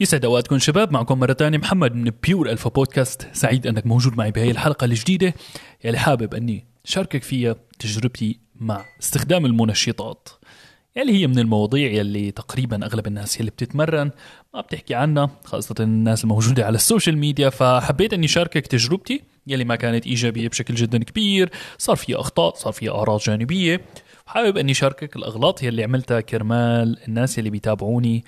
يسعد أوقاتكم شباب معكم مرة ثانية محمد من Pure Alpha Podcast سعيد أنك موجود معي بهي الحلقة الجديدة. يلي حابب أني شاركك فيها تجربتي مع استخدام المنشطات. يلي هي من المواضيع يلي تقريبا أغلب الناس يلي بتتمرن. ما بتحكي عنها خاصة الناس الموجودة على ال social media. فحبيت أني شاركك تجربتي يلي ما كانت إيجابية بشكل جدا كبير. صار فيها أخطاء صار فيها اعراض جانبية. وحابب أني شاركك الأغلاط يلي عملتها كرمال الناس يلي بيتابعوني.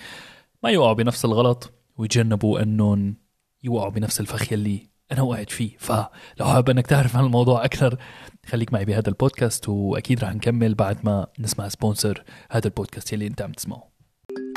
ما يوقعوا بنفس الغلط ويتجنبوا أنهم يوقعوا بنفس الفخ يلي أنا وقعت فيه. فلو حابب إنك تعرف عن الموضوع أكثر خليك معي بهذا البودكاست وأكيد رح نكمل بعد ما نسمع sponsor هذا البودكاست يلي أنت عم تسمعه.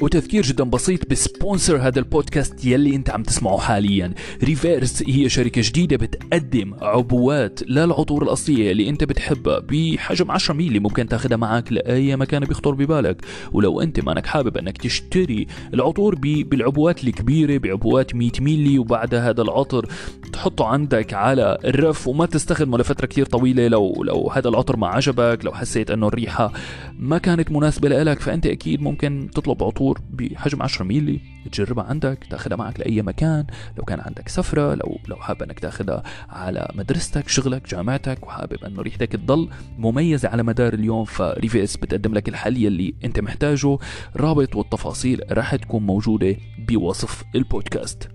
وتذكير جدا بسيط ب sponsor هذا البودكاست يلي أنت عم تسمعه حاليا. ريفيرس هي شركة جديدة بتقدم عبوات للعطور الأصلية اللي أنت بتحبها بحجم 10 ميلي. ممكن تاخدها معك لأي مكان بيخطر ببالك. ولو أنت مانك حابب أنك تشتري العطور بالعبوات الكبيرة بعبوات 100 ميلي وبعدها هذا العطر تحطه عندك على الرف وما تستخدمه لفترة كثير طويلة. لو لو هذا العطر ما عجبك لو حسيت إنه الريحة ما كانت مناسبة لك فأنت أكيد ممكن تطلب عطور عطور بحجم 10 ميلي تجربها عندك تاخذها معك لأي مكان. لو كان عندك سفرة لو لو حابب إنك تاخذها على مدرستك شغلك جامعتك وحابب إنه ريحتك تضل مميزة على مدار اليوم فريفيس بتقدم لك الحل يلي أنت محتاجه. رابط والتفاصيل راح تكون موجودة بوصف البودكاست.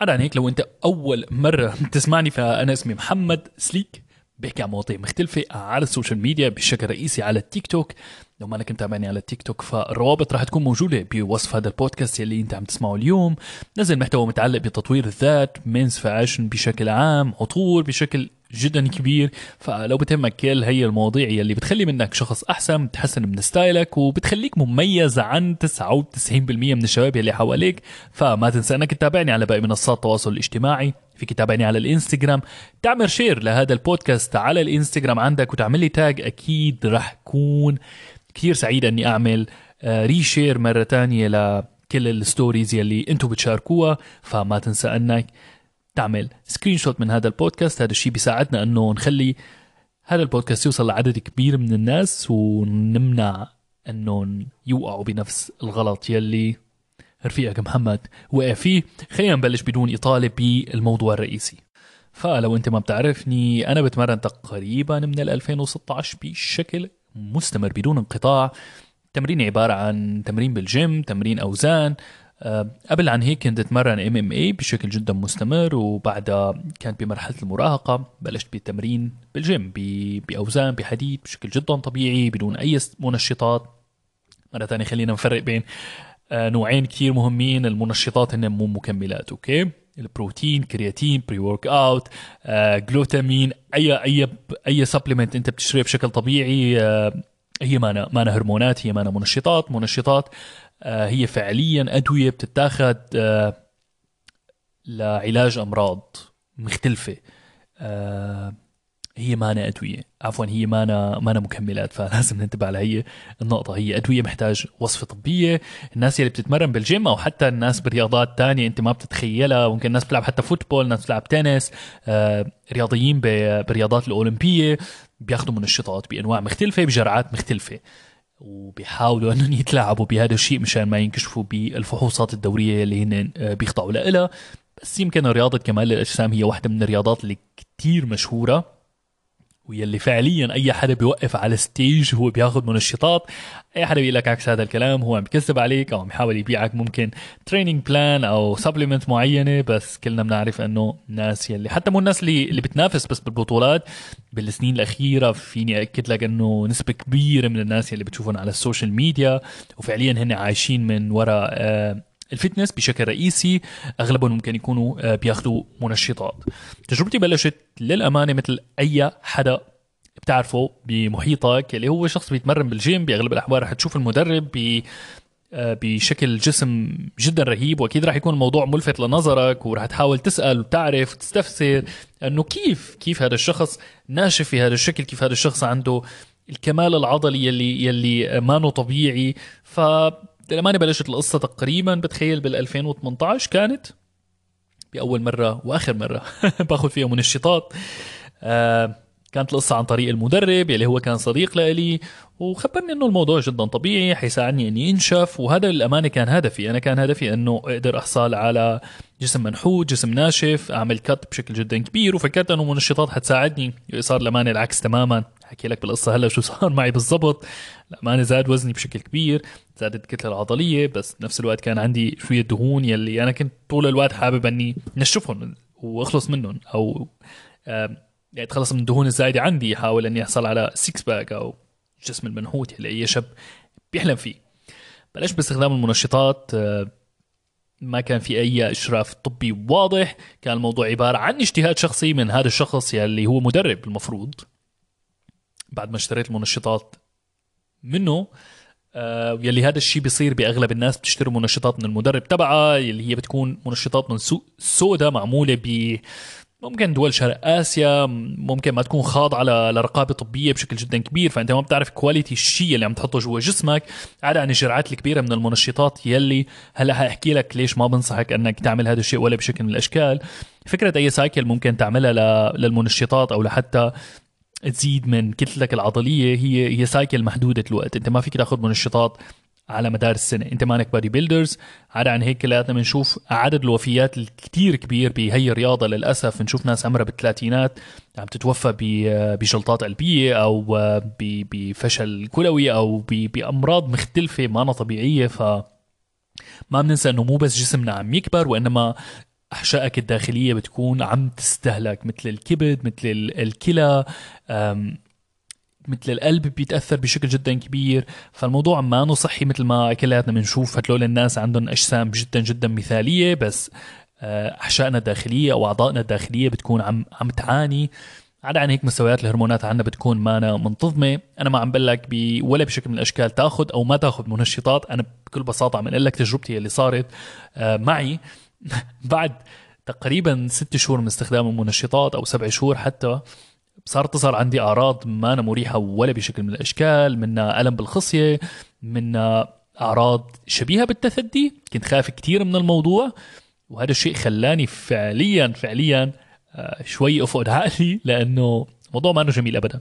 عدا هيك لو أنت أول مرة تسمعني فأنا اسمي محمد سليك بحكي عن مواضيع مختلفة على ال social media بشكل رئيسي على التيك توك. لو ما كنت متابعني على التيك توك فالروابط راح تكون موجودة بوصف هذا البودكاست يلي انت عم تسمعه اليوم. نزل محتوى متعلق بتطوير الذات men's fashion بشكل عام عطور بشكل جدا كبير. فلو بتهمك كل هي المواضيع يلي بتخلي منك شخص أحسن بتحسن من style ك وبتخليك مميز عن 99% من الشباب يلي حواليك. فما تنسى إنك تتابعني على باقي منصات التواصل الاجتماعي. فيك تتابعني على الإنستغرام. تعمل share لهذا البودكاست على الإنستغرام عندك وتعمل لي tag أكيد رح كون كثير سعيد إني أعمل reshare آه، مرة تانية لكل ال stories يلي أنتم بتشاركوها فما تنسى إنك تعمل screenshot من هذا البودكاست. هذا الشيء بيساعدنا إنه نخلي هذا البودكاست يوصل لعدد كبير من الناس ونمنع انهم يوقعوا بنفس الغلط يلي رفيقك محمد وقع فيه. خلينا نبلش بدون إطالة بالموضوع الرئيسي. فلو أنت ما بتعرفني أنا بتمرن تقريبا من 2016 بشكل مستمر بدون انقطاع. تمرين عبارة عن تمرين بالجيم تمرين أوزان. آه، قبل عن هيك كنت أتمرن MMA بشكل جدا مستمر وبعدها كانت بمرحلة المراهقة بلشت بالتمرين بالجيم بأوزان بحديد بشكل جدا طبيعي بدون أي منشطات. مرة ثانية خلينا نفرق بين آه، نوعين كثير مهمين. المنشطات هن مو مكملات أوكي؟ البروتين creatine pre-workout glutamine أي أي أي supplement أنت بتشتريه بشكل طبيعي آه، هي مانا مانا هرمونات هي مانا منشطات. منشطات آه، هي فعليا أدوية بتتاخذ آه، لعلاج أمراض مختلفة. هي مانا ادويه عفوا هي مانا مانا مكملات فلازم ننتبه على هي النقطة. هي ادويه محتاج وصفة طبية. الناس اللي بتتمرن بالجيم أو حتى الناس برياضات تانية أنت ما بتتخيلها. ممكن الناس بتلعب حتى football ناس بتلعب تنس آه رياضيين برياضات الأولمبية بياخذوا منشطات بأنواع مختلفة بجرعات مختلفة. وبيحاولوا إنهم يتلاعبوا بهذا الشيء مشان ما ينكشفوا بالفحوصات الدورية اللي هن آه، بيخضعوا لها. بس يمكن رياضه كمال الاجسام هي واحدة من الرياضات اللي كتير مشهورة. ويلي فعليا أي حدا بيوقف على stage هو بياخذ منشطات أي حدا بيقول لك عكس هذا الكلام هو عم بكذب عليك أو عم يحاول يبيعك ممكن training plan أو supplement معينة بس كلنا بنعرف إنه الناس يلي حتى مو الناس اللي اللي بتنافس بس بالبطولات. بالسنين الأخيرة فيني اكد لك إنه نسبة كبيرة من الناس يلي بتشوفهم على ال social media وفعليا هن عايشين من وراء آه ال fitness بشكل رئيسي أغلبهم ممكن يكونوا آه، بياخذوا منشطات. تجربتي بلشت للأمانة مثل أي حدا بتعرفه بمحيطك اللي هو شخص بيتمرن بالجيم بأغلب الأحوال رح تشوف المدرب ب آه، بشكل جسم جدا رهيب وأكيد راح يكون الموضوع ملفت لنظرك وراح تحاول تسأل وتعرف وتستفسر إنه كيف كيف هذا الشخص ناشف في هذا الشكل كيف هذا الشخص عنده الكمال العضلي يلي يلي ما طبيعي. ف للأمانة بلشت القصة تقريبا بتخيل بال 2018 كانت. بأول مرة وآخر مرة باخذ فيها منشطات آه كانت القصة عن طريق المدرب يلي هو كان صديق لإلي وخبرني إنه الموضوع جدا طبيعي حيساعدني إني انشف وهذا للأمانة كان هدفي. أنا كان هدفي إنه أقدر أحصل على جسم منحوت جسم ناشف أعمل cut بشكل جدا كبير وفكرت إنه منشطات حتساعدني صار الأمانة العكس تماما. حكي لك بالقصة هلا شو صار معي بالضبط. الامانه زاد وزني بشكل كبير زادت الكتله العضلية بس بنفس الوقت كان عندي شوية دهون يلي أنا كنت طول الوقت حابب إني نشفهم وأخلص منهم أو يعني اتخلص من الدهون الزايدة عندي احاول إني أحصل على six pack أو جسم المنحوت اللي أي شاب بيحلم فيه. بلشت باستخدام المنشطات آه، ما كان في أي إشراف طبي واضح كان الموضوع عبارة عن اجتهاد شخصي من هذا الشخص يلي هو مدرب المفروض. بعد ما اشتريت المنشطات منه آه يلي هذا الشيء بيصير بأغلب الناس بتشتري منشطات من المدرب تبعها اللي هي بتكون منشطات من سوق سودا معمولة ب ممكن دول شرق آسيا ممكن ما تكون خاضعة لرقابة طبية بشكل جدا كبير. فأنت ما بتعرف كواليتي الشيء اللي عم تحطه جوا جسمك. عدا عن الجرعات الكبيرة من المنشطات يلي هلأ حاحكي لك ليش ما بنصحك أنك تعمل هذا الشيء ولا بشكل من الأشكال. فكرة أي cycle ممكن تعملها للمنشطات أو لحتى تزيد من كتلتك العضلية. هي هي cycle محدودة الوقت. انت ما فيك تاخذ منشطات على مدار السنة. انت مانك bodybuilders. عدا عن هيك كلياتنا بنشوف عدد الوفيات الكتير كبير بهي الرياضة للأسف. بنشوف ناس عمرها بالثلاثينات عم تتوفى بجلطات قلبية أو بفشل كلوي أو بأمراض مختلفة ما طبيعية. ف ما بننسى إنه مو بس جسمنا عم يكبر وإنما أحشائك الداخلية بتكون عم تستهلك مثل الكبد مثل الكلى مثل القلب بيتأثر بشكل جدا كبير. فالموضوع ما صحي مثل ما كلياتنا بنشوف. هتلول الناس عندهم أجسام جدا جدا مثالية بس آه، أحشائنا الداخلية أو أعضائنا الداخلية بتكون عم عم تعاني. عدا عن هيك مستويات الهرمونات عندنا بتكون مانا منتظمة. أنا ما عم بقول لك ولا بشكل من الأشكال تأخذ أو ما تأخذ منشطات أنا بكل بساطة عم أقول لك تجربتي اللي صارت آه، معي. بعد تقريبا ست شهور من استخدام المنشطات أو سبع شهور حتى صارت تظهر عندي أعراض ما أنا مريحة ولا بشكل من الأشكال منها ألم بالخصية منها أعراض شبيهة بالتثدي. كنت خايف كثير من الموضوع وهذا الشيء خلاني فعليا فعليا آه، شوي أفقد عقلي لأنه الموضوع ما جميل ابدا.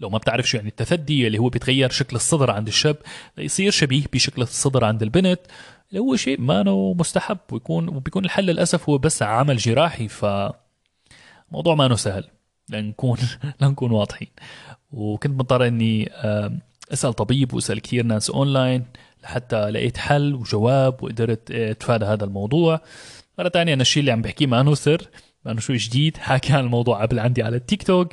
لو ما بتعرف شو يعني التثدي اللي هو بيتغير شكل الصدر عند الشاب ليصير شبيه بشكل الصدر عند البنت. هو شيء ما مستحب ويكون وبيكون الحل للأسف هو بس عمل جراحي ف موضوع ما سهل. لنكون لنكون واضحين. وكنت مضطر إني أسأل طبيب وأسأل كثير ناس أونلاين لحتى لقيت حل وجواب وقدرت آه، أتفادى هذا الموضوع. مرة ثانية أنا الشيء اللي عم بحكيه ما سر ما شو جديد حكي عن الموضوع قبل عندي على التيك توك.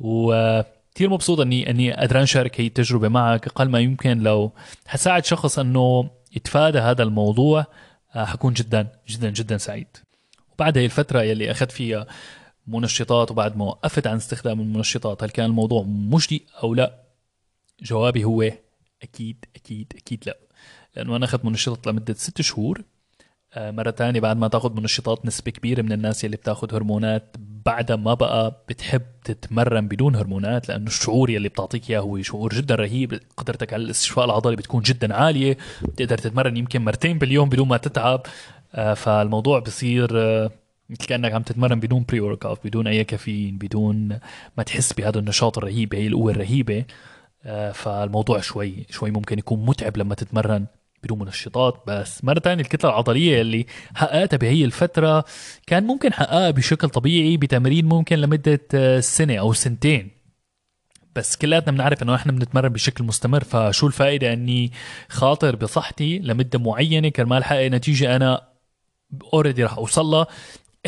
وكثير مبسوط اني إني قدران شارك هي التجربة معك. أقل ما يمكن لو حساعد شخص إنه يتفادى هذا الموضوع آه، حكون جدا جدا جدا سعيد. وبعد هي الفترة يلي أخذت فيها منشطات وبعد ما وقفت عن استخدام المنشطات هل كان الموضوع مجدي أو لا؟ جوابي هو أكيد أكيد أكيد لا. لأنه أنا أخذت منشطات لمدة ست شهور مرة تانية بعد ما تاخذ منشطات نسبة كبيرة من الناس اللي بتاخذ هرمونات بعدها ما بقى بتحب تتمرن بدون هرمونات لأنه الشعور يلي بتعطيك إياه هو شعور جدا رهيب قدرتك على الاستشفاء العضلي بتكون جدا عالية بتقدر تتمرن يمكن مرتين باليوم بدون ما تتعب آه، فالموضوع بصير آه، مثل كأنك عم تتمرن بدون pre workout بدون أي كافيين بدون ما تحس بهذا النشاط الرهيب هي القوة الرهيبة آه، فالموضوع شوي شوي ممكن يكون متعب لما تتمرن. بدون منشطات بس. مرة ثانية الكتلة العضلية اللي حققتها بهي الفترة كان ممكن حققها بشكل طبيعي بتمرين ممكن لمدة آه، سنة أو سنتين. بس كلياتنا بنعرف إنه إحنا بنتمرن بشكل مستمر فشو الفائدة إني خاطر بصحتي لمدة معينة كرمال حقق نتيجة أنا اوريدي رح أوصل لها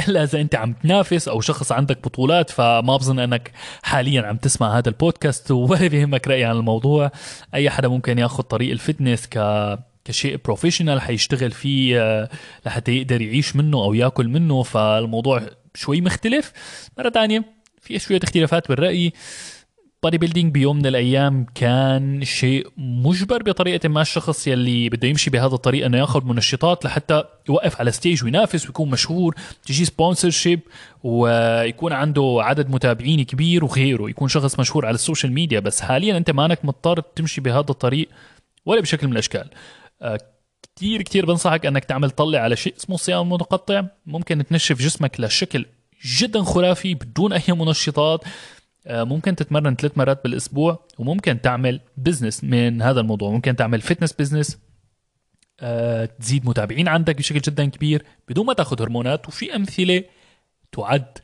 إلا إذا أنت عم تنافس أو شخص عندك بطولات فما بظن إنك حاليا عم تسمع هذا البودكاست ولا بيهمك رأيي عن الموضوع. أي حدا ممكن ياخذ طريق ال fitness ك كشيء professional حيشتغل فيه آه، لحتى يقدر يعيش منه أو ياكل منه فالموضوع شوي مختلف. مرة ثانية في شوية اختلافات بالرأي. bodybuilding بيوم من الأيام كان شيء مجبر بطريقة ما الشخص يلي بده يمشي بهذا الطريق إنه ياخذ منشطات لحتى يوقف على stage وينافس ويكون مشهور تجي sponsorship ويكون عنده عدد متابعين كبير وغيره يكون شخص مشهور على ال social media بس حاليا أنت ما انك مضطر تمشي بهذا الطريق ولا بشكل من الأشكال. آه، كثير كثير بنصحك إنك تعمل طلع على شيء اسمه صيام متقطع. ممكن تنشف جسمك لشكل جدا خرافي بدون أي منشطات. آه، ممكن تتمرن ثلاث مرات بالأسبوع وممكن تعمل business من هذا الموضوع. ممكن تعمل fitness business آه، تزيد متابعين عندك بشكل جدا كبير بدون ما تاخذ هرمونات. وفي أمثلة تعد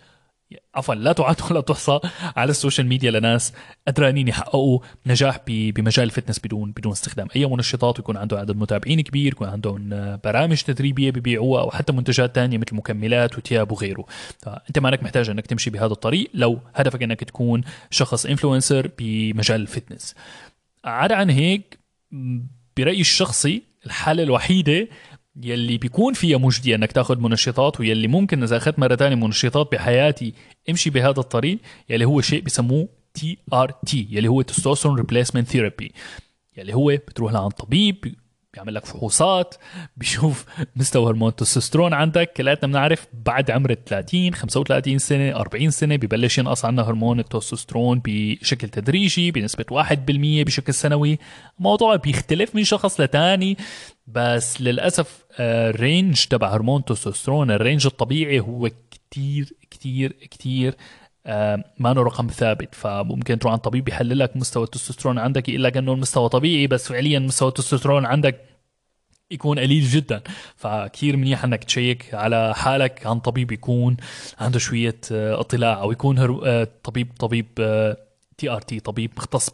عفوا لا تعد ولا تحصى على ال social media لناس قدرانين يحققوا نجاح بمجال ال fitness بدون بدون استخدام. أي منشطات ويكون عندهم عدد متابعين كبير يكون عندهم برامج تدريبية ببيعوها أو حتى منتجات تانية مثل مكملات وثياب وغيره. فأنت مانك محتاج أنك تمشي بهذا الطريق لو هدفك أنك تكون شخص influencer بمجال ال fitness. عدا عن هيك برأيي الشخصي الحالة الوحيدة يلي بيكون فيها مجدية إنك تاخذ منشطات ويلي ممكن إذا أخذت مرة ثانية منشطات بحياتي امشي بهذا الطريق يلي هو شيء بسموه TRT يلي هو testosterone replacement therapy يلي هو بتروح لعند طبيب بيعمل لك فحوصات بيشوف مستوى هرمون التستوستيرون عندك. كلاتنا بنعرف بعد عمر 30 35 سنة 40 سنة ببلش ينقص عنا هرمون التستوستيرون بشكل تدريجي بنسبة 1% بشكل سنوي. الموضوع بيختلف من شخص لتاني بس للأسف ال range آه، تبع هرمون التستوستيرون ال range الطبيعي هو كتير كتير كتير ما له رقم ثابت فممكن تروح عند طبيب يحلل لك مستوى التستوستيرون عندك يقول لك إنه المستوى طبيعي بس فعليا مستوى التستوستيرون عندك يكون قليل جدا. فكتير منيح إنك تcheck على حالك عن طبيب يكون عنده شوية آه، اطلاع أو يكون آه، طبيب طبيب TRT طبيب مختص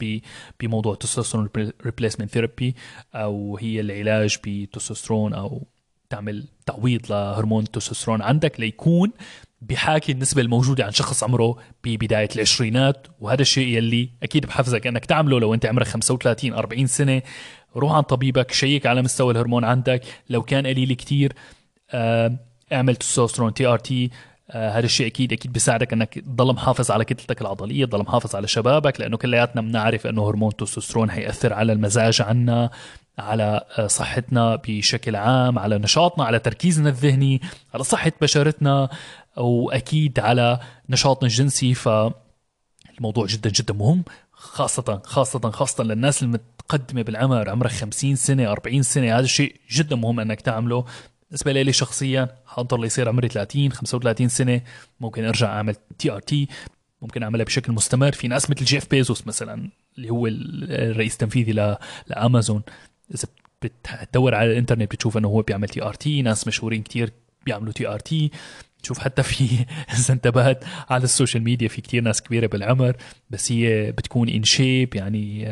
بموضوع ال testosterone replacement therapy أو هي العلاج بالتستوستيرون أو تعمل تعويض لهرمون التستوستيرون عندك ليكون بحاكي النسبة الموجودة عن شخص عمره ببداية العشرينات وهذا الشيء يلي أكيد بحفزك أنك تعمله لو أنت عمرك 35 40 سنة. روح عند طبيبك check على مستوى الهرمون عندك. لو كان قليل كتير آه، اعمل testosterone TRT هذا الشيء أكيد أكيد بيساعدك أنك تضل محافظ على كتلتك العضلية تضل محافظ على شبابك لأنه كلياتنا بنعرف أنه هرمون التستوستيرون حيأثر على المزاج عنا. على آه، صحتنا بشكل عام على نشاطنا على تركيزنا الذهني على صحة بشرتنا وأكيد على نشاطنا الجنسي. فالموضوع جدا جدا مهم خاصة خاصة خاصة للناس المتقدمة بالعمر عمرك 50 سنة 40 سنة. هذا الشيء جدا مهم أنك تعمله. بالنسبة لي شخصيا حانطر ليصير عمري 30 35 سنة. ممكن أرجع أعمل TRT ممكن أعملها بشكل مستمر. في ناس مثل جيف بيزوس مثلا اللي هو الرئيس التنفيذي لأمازون. إذا بتدور على الإنترنت بتشوف إنه هو بيعمل TRT ناس مشهورين كتير بيعملوا TRT تشوف حتى في إذا انتبهت على ال social media في كتير ناس كبيرة بالعمر بس هي بتكون in shape يعني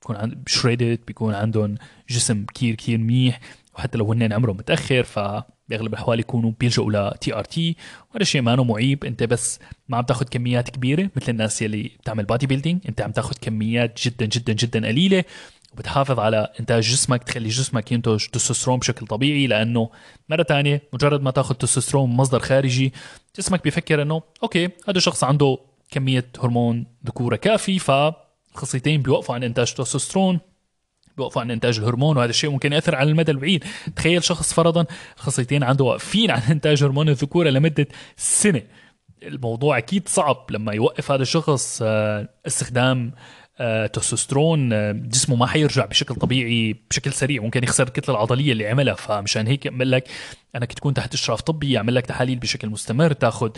بيكون عند shredded بيكون عندهم جسم كتير كتير منيح. وحتى لو هن عمرهم متأخر ف باغلب الأحوال يكونوا بيلجؤوا ل TRT وهذا الشيء ما معيب. أنت بس ما عم تاخذ كميات كبيرة مثل الناس يلي بتعمل bodybuilding أنت عم تاخذ كميات جدا جدا جدا قليلة. وبتحافظ على إنتاج جسمك تخلي جسمك ينتج تستوستيرون بشكل طبيعي لأنه مرة ثانية مجرد ما تاخذ تستوستيرون من مصدر خارجي جسمك بيفكر إنه okay هذا الشخص عنده كمية هرمون ذكورة كافي فخصيتين بيوقفوا عن إنتاج تستوستيرون بيوقفوا عن إنتاج الهرمون وهذا الشيء ممكن يأثر على المدى البعيد. تخيل شخص فرضا الخصيتين عنده واقفين عن إنتاج هرمون الذكورة لمدة سنة. الموضوع أكيد صعب لما يوقف هذا الشخص آه، استخدام تستوستيرون آه، جسمه ما حيرجع بشكل طبيعي بشكل سريع. ممكن يخسر الكتله العضلية اللي عملها. فمشان هيك بقول لك انك تكون تحت إشراف طبي يعمل لك تحاليل بشكل مستمر تاخذ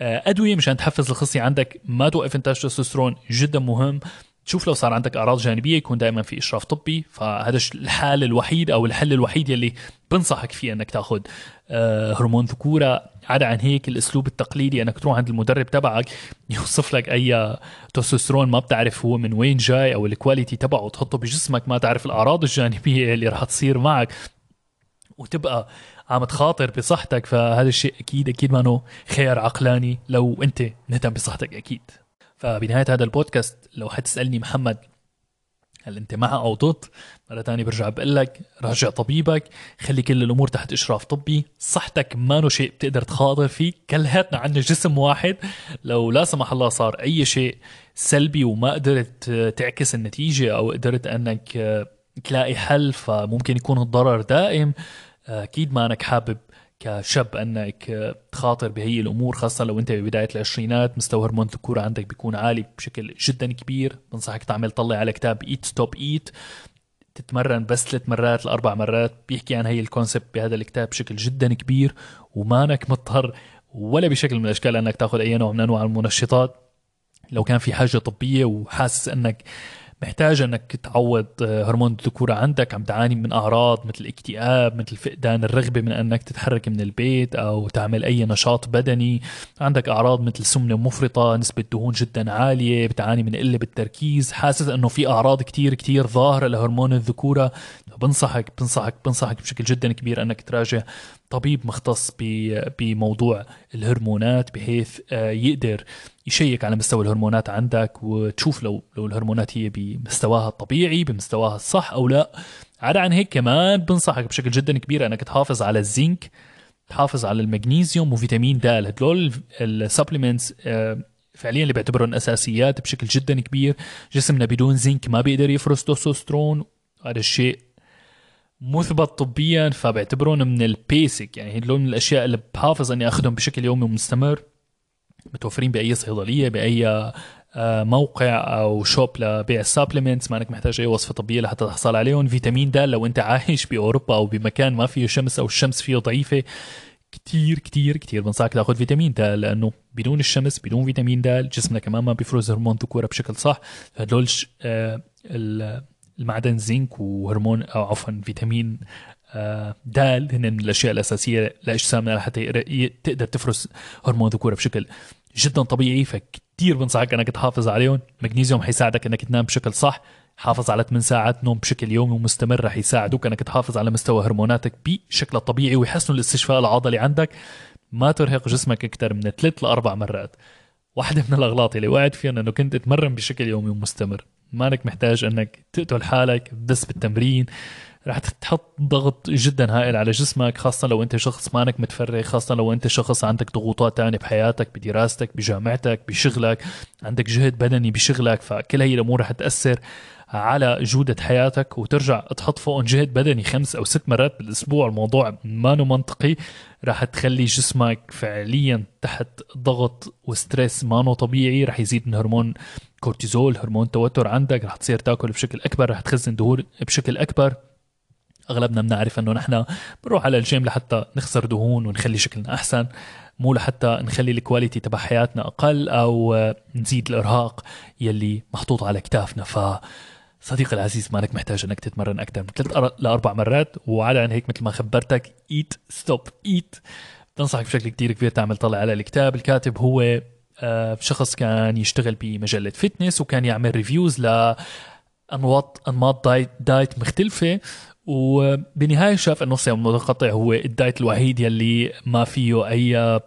أدوية مشان تحفز الخصيه عندك. ما توقف انتاج تستوستيرون جدا مهم. تشوف لو صار عندك أعراض جانبية يكون دائما في إشراف طبي. فهذا الحال الوحيد أو الحل الوحيد يلي بنصحك فيه إنك تاخذ آه، هرمون ذكورة. عدا عن هيك الأسلوب التقليدي انك تروح عند المدرب تبعك يوصف لك أي تستوستيرون ما بتعرف هو من وين جاي أو الكواليتي تبعه تحطه بجسمك ما تعرف الأعراض الجانبية اللي راح تصير معك وتبقى عم تخاطر بصحتك. فهذا الشيء أكيد أكيد ما خيار عقلاني لو أنت مهتم بصحتك أكيد. فبنهاية هذا البودكاست لو حتسالني محمد هل انت مع أو ضد. مرة ثانية برجع بقول لك راجع طبيبك خلي كل الأمور تحت إشراف طبي. صحتك ما شيء بتقدر تخاطر فيه. كلياتنا عندنا جسم واحد. لو لا سمح الله صار أي شيء سلبي وما قدرت تعكس النتيجة أو قدرت أنك تلاقي حل فممكن يكون الضرر دائم. أكيد ما أنك حابب كشاب أنك تخاطر بهي الأمور خاصة لو أنت ببداية العشرينات. مستوى هرمون الذكوره عندك بيكون عالي بشكل جدا كبير. بنصحك تعمل طلع على كتاب Eat Stop Eat تتمرن بس ثلاث مرات لأربع مرات. بيحكي عن هي ال concept بهذا الكتاب بشكل جدا كبير ومانك مضطر ولا بشكل من الأشكال أنك تأخذ أي نوع من أنواع المنشطات. لو كان في حاجة طبية وحاسس أنك محتاج انك تعوض آه، هرمون الذكورة عندك عم تعاني من أعراض مثل اكتئاب مثل فقدان الرغبة من إنك تتحرك من البيت أو تعمل أي نشاط بدني. عندك أعراض مثل سمنة مفرطة نسبة دهون جدا عالية بتعاني من قلة بالتركيز. حاسس إنه في أعراض كتير كتير ظاهرة لهرمون الذكورة. بنصحك بنصحك بنصحك بشكل جدا كبير إنك تراجع طبيب مختص بموضوع الهرمونات بحيث آه، يقدر يشيك على مستوى الهرمونات عندك وتشوف لو لو الهرمونات هي بمستواها الطبيعي بمستواها الصح أو لا. عدا عن هيك كمان بنصحك بشكل جدا كبير إنك تحافظ على الزنك تحافظ على المغنيسيوم وفيتامين د هدول ال supplements آه، فعليا اللي بعتبرهم أساسيات بشكل جدا كبير. جسمنا بدون زنك ما بيقدر يفرز تستوستيرون هذا الشيء مثبت طبيا فبعتبرهم من ال basic يعني هدول من الأشياء اللي بحافظ أني أخذهم بشكل يومي ومستمر. متوفرين بأي صيدلية بأي آه، موقع أو shop لبيع ال supplements ما إنك محتاج أي وصفة طبية لحتى تحصل عليهم. فيتامين د لو أنت عايش بأوروبا أو بمكان ما فيه شمس أو الشمس فيه ضعيفة كتير كتير كتير بنصحك تأخذ فيتامين د لأنه بدون الشمس بدون فيتامين د جسمنا كمان ما بيفرز هرمون ذكورة بشكل صح. فهدول آه المعدن زنك وهرمون أو عفوا فيتامين آه، دال هن من الأشياء الأساسية لاجسامنا لحتى تقدر تفرز هرمون ذكورة بشكل جدا طبيعي فكتير بنصحك إنك تحافظ عليهم. مغنيسيوم حيساعدك إنك تنام بشكل صح. حافظ على 8 ساعات نوم بشكل يومي ومستمر رح يساعدوك إنك تحافظ على مستوى هرموناتك بشكل طبيعي ويحسنوا الاستشفاء العضلي عندك. ما ترهق جسمك أكثر من ثلاث لأربع مرات. واحدة من الأغلاط اللي وقعت فيها أنه كنت أتمرن بشكل يومي ومستمر. مانك محتاج أنك تقتل حالك بس بالتمرين. رح تحط ضغط جدا هائل على جسمك خاصة لو انت شخص مانك متفرغ خاصة لو انت شخص عندك ضغوطات تانية بحياتك بدراستك بجامعتك بشغلك عندك جهد بدني بشغلك فكل هي الأمور رح تأثر. على جودة حياتك وترجع تحط فوقهم جهد بدني خمس أو ست مرات بالأسبوع. الموضوع ما منطقي. راح تخلي جسمك فعليا تحت ضغط و stress ما طبيعي. راح يزيد من هرمون كورتيزول هرمون توتر عندك. راح تصير تاكل بشكل أكبر. راح تخزن دهون بشكل أكبر. أغلبنا بنعرف إنه نحن بنروح على الجيم لحتى نخسر دهون ونخلي شكلنا أحسن. مو لحتى نخلي ال quality تبع حياتنا أقل أو نزيد الإرهاق يلي محطوط على كتافنا. ف صديقي العزيز مالك محتاج إنك تتمرن أكثر من ثلاث لأربع مرات وعلى عن هيك مثل ما خبرتك Eat Stop Eat بنصحك بشكل كتير كبير تعمل طلع على الكتاب. الكاتب هو آه، شخص كان يشتغل بمجلة fitness وكان يعمل reviews ل انماط أنماط diet, diet مختلفة. وبنهاية شاف إنه الصيام المتقطع هو ال diet الوحيد يلي ما فيه أي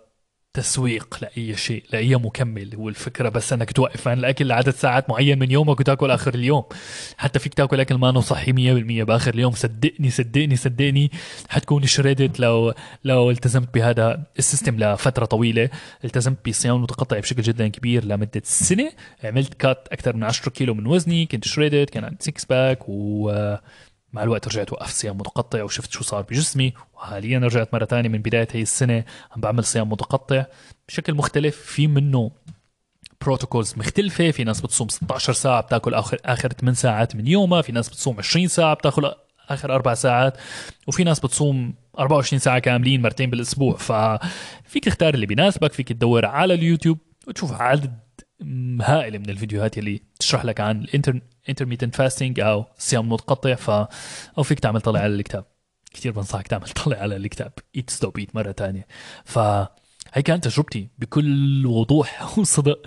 تسويق لأي شيء لأي مكمل والفكرة بس إنك توقف عن الأكل لعدد ساعات معين من يومك وتاكل آخر اليوم. حتى فيك تاكل أكل ما صحي 100% بآخر اليوم. صدقني صدقني صدقني حتكون shredded لو لو التزمت بهذا ال system لفترة طويلة. التزمت بصيام متقطع بشكل جدا كبير لمدة سنة. عملت cut أكثر من 10 كيلو من وزني كنت shredded كان عندي 6 pack و مع الوقت رجعت وقفت صيام متقطع وشفت شو صار بجسمي وحاليا رجعت مرة تانية من بداية هي السنة عم بعمل صيام متقطع بشكل مختلف. في منه protocols مختلفة في ناس بتصوم 16 ساعة بتاكل آخر آخر 8 ساعات من يومها في ناس بتصوم 20 ساعة بتاكل آخر أربع ساعات وفي ناس بتصوم 24 ساعة كاملين مرتين بالأسبوع. ففيك تختار اللي بيناسبك فيك تدور على اليوتيوب وتشوف عدد هائله من الفيديوهات اللي تشرح لك عن ال intermittent fasting أو الصيام المتقطع ف أو فيك تعمل طلع على الكتاب. كثير بنصحك تعمل طلع على الكتاب. Eat Stop Eat مرة ثانية ف هي كانت تجربتي. بكل وضوح وصدق.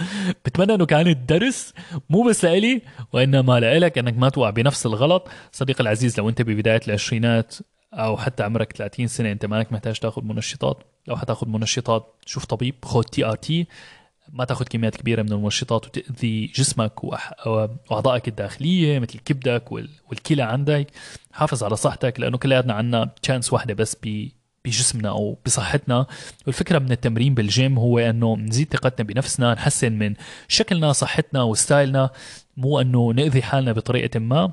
بتمنى إنه كانت درس مو بس لإلي وإنما لإلك إنك ما توقع بنفس الغلط. صديقي العزيز لو أنت ببداية العشرينات أو حتى عمرك 30 سنة أنت مالك محتاج تاخذ منشطات. لو حتاخذ منشطات شوف طبيب خذ TRT ما تاخذ كميات كبيرة من المنشطات وتأذي جسمك وأعضائك الداخلية مثل كبدك والكلى عندك. حافظ على صحتك لأنه كلياتنا عندنا chance واحدة بس بجسمنا أو بصحتنا. والفكرة من التمرين بالجيم هو أنه نزيد ثقتنا بنفسنا نحسن من شكلنا صحتنا و style نا. مو أنه نأذي حالنا بطريقة ما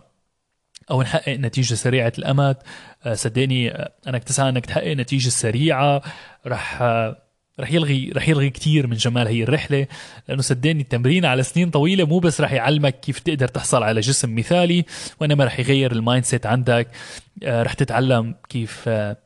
أو نحقق نتيجة سريعة الأمد. آه، صدقني آه، انك تسعى انك تحقق نتيجة سريعة. رح آه، رح يلغي رح يلغي كثير من جمال هي الرحلة لأنه صدقني التمرين على سنين طويلة مو بس رح يعلمك كيف تقدر تحصل على جسم مثالي وإنما رح يغير ال mindset عندك. آه، رح تتعلم كيف آه،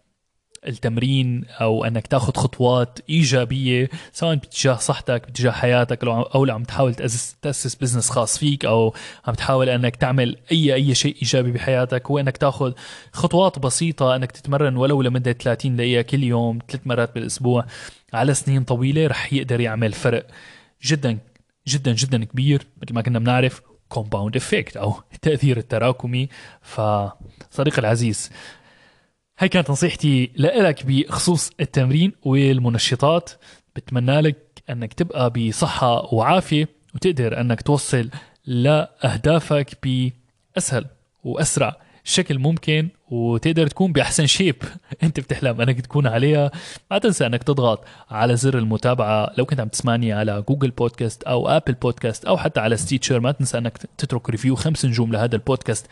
التمرين أو إنك تأخذ خطوات إيجابية سواء باتجاه صحتك باتجاه حياتك أو لو عم تحاول تاسس تأسس business خاص فيك أو عم تحاول إنك تعمل أي أي شيء إيجابي بحياتك هو إنك تأخذ خطوات بسيطة إنك تتمرن ولو لمدة 30 دقيقة كل يوم ثلاث مرات بالأسبوع. على سنين طويلة رح يقدر يعمل فرق جدا جدا جدا كبير مثل ما كنا بنعرف compound effect أو التاثير التراكمي. فصديقي العزيز هاي كانت نصيحتي لك بخصوص التمرين والمنشطات. بتمنى لك أنك تبقى بصحة وعافية وتقدر أنك توصل لأهدافك بأسهل وأسرع شكل ممكن وتقدر تكون بأحسن shape أنت بتحلم إنك تكون عليها. ما تنسى إنك تضغط على زر المتابعة. لو كنت عم تسمعني على جوجل بودكاست أو آبل بودكاست أو حتى على ستيتشر ما تنسى إنك تترك review خمس نجوم لهذا البودكاست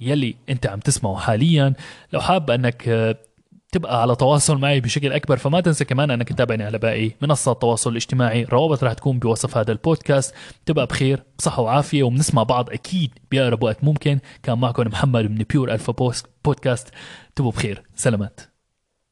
يلي أنت عم تسمعه حاليا. لو حاب إنك تبقى على تواصل معي بشكل أكبر فما تنسى كمان أنك تتابعني على باقي منصات التواصل الاجتماعي. الروابط رح تكون بوصف هذا البودكاست. تبقى بخير بصحة وعافية وبنسمع بعض أكيد بأقرب وقت ممكن. كان معكم محمد من بيور الفا بودكاست تبقوا بخير. سلامات.